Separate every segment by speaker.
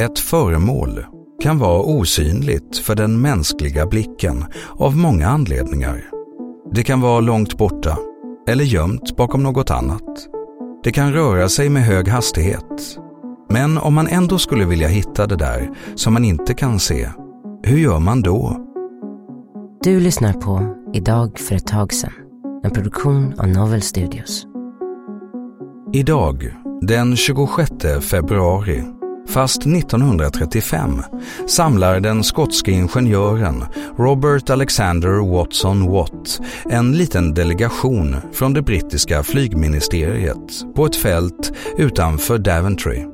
Speaker 1: Ett föremål kan vara osynligt för den mänskliga blicken av många anledningar. Det kan vara långt borta eller gömt bakom något annat. Det kan röra sig med hög hastighet. Men om man ändå skulle vilja hitta det där som man inte kan se, hur gör man då?
Speaker 2: Du lyssnar på Idag för ett tag sedan, en produktion av Novel Studios.
Speaker 1: Idag, den 26 februari, fast 1935, samlar den skotske ingenjören Robert Alexander Watson Watt en liten delegation från det brittiska flygministeriet på ett fält utanför Daventry.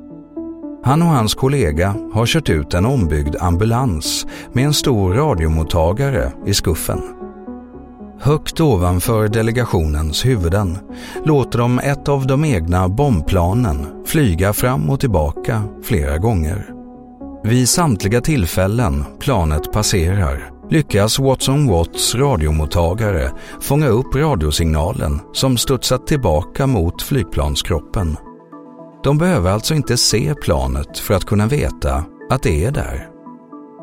Speaker 1: Han och hans kollega har kört ut en ombyggd ambulans med en stor radiomottagare i skuffen. Högt ovanför delegationens huvuden låter de ett av de egna bombplanen flyga fram och tillbaka flera gånger. Vid samtliga tillfällen planet passerar lyckas Watson Watts radiomottagare fånga upp radiosignalen som studsat tillbaka mot flygplanskroppen. De behöver alltså inte se planet för att kunna veta att det är där.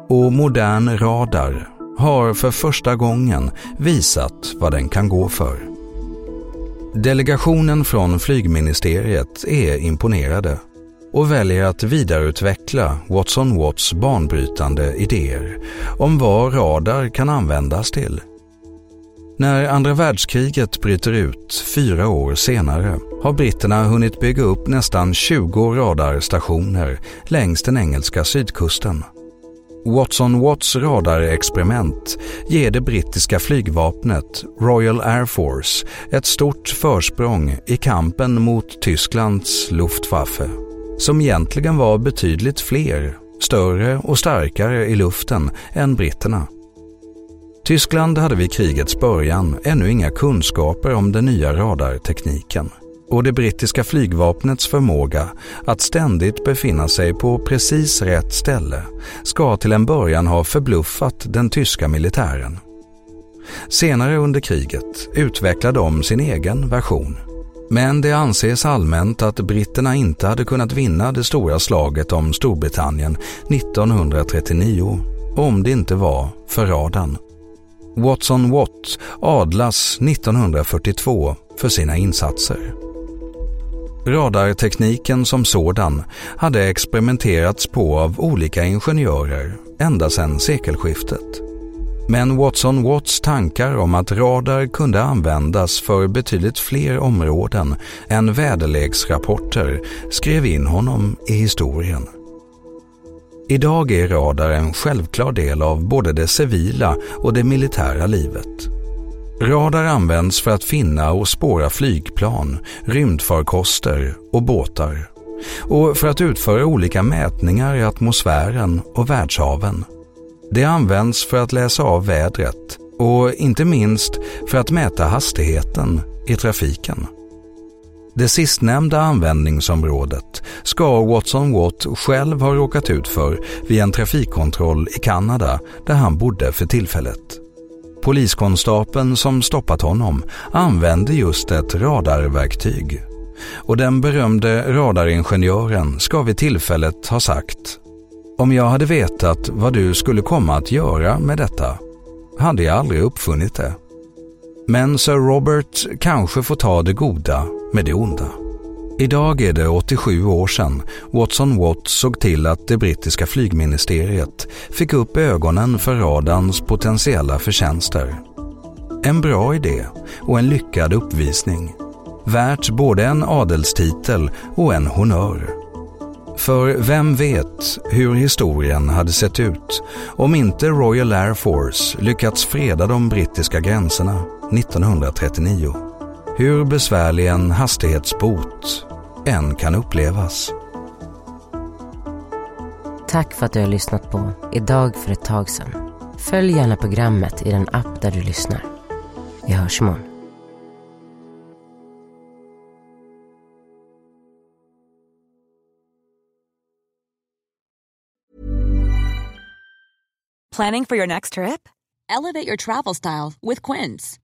Speaker 1: Och modern radar har för första gången visat vad den kan gå för. Delegationen från flygministeriet är imponerade och väljer att vidareutveckla Watson Watts banbrytande idéer om vad radar kan användas till. När andra världskriget bryter ut fyra år senare har britterna hunnit bygga upp nästan 20 radarstationer längs den engelska sydkusten. Watson Watts radarexperiment ger det brittiska flygvapnet Royal Air Force ett stort försprång i kampen mot Tysklands Luftwaffe, som egentligen var betydligt fler, större och starkare i luften än britterna. Tyskland hade vid krigets början ännu inga kunskaper om den nya radartekniken och det brittiska flygvapnets förmåga att ständigt befinna sig på precis rätt ställe ska till en början ha förbluffat den tyska militären. Senare under kriget utvecklade de sin egen version. Men det anses allmänt att britterna inte hade kunnat vinna det stora slaget om Storbritannien 1939 om det inte var för radarn. Watson Watt adlas 1942 för sina insatser. Radartekniken som sådan hade experimenterats på av olika ingenjörer ända sedan sekelskiftet. Men Watson Watts tankar om att radar kunde användas för betydligt fler områden än väderleksrapporter skrev in honom i historien. Idag är radar en självklar del av både det civila och det militära livet. Radar används för att finna och spåra flygplan, rymdfarkoster och båtar och för att utföra olika mätningar i atmosfären och världshaven. Det används för att läsa av vädret och inte minst för att mäta hastigheten i trafiken. Det sistnämnda användningsområdet ska Watson Watt själv ha råkat ut för vid en trafikkontroll i Kanada där han bodde för tillfället. Poliskonstapeln som stoppat honom använde just ett radarverktyg. Och den berömde radaringenjören ska vid tillfället ha sagt Om jag hade vetat vad du skulle komma att göra med detta hade jag aldrig uppfunnit det. Men Sir Robert kanske får ta det goda med det onda. Idag är det 87 år sedan Watson Watt såg till att det brittiska flygministeriet fick upp ögonen för radarns potentiella förtjänster. En bra idé och en lyckad uppvisning. Värt både en adelstitel och en honör. För vem vet hur historien hade sett ut om inte Royal Air Force lyckats freda de brittiska gränserna 1939 hur besvärlig en hastighetsbot än kan upplevas.
Speaker 2: Tack för att du har lyssnat på Idag för ett tag sedan. Följ gärna programmet i den app där du lyssnar. Vi hörs imorgon.
Speaker 3: Planning for your next trip? Elevate your travel style with Quince.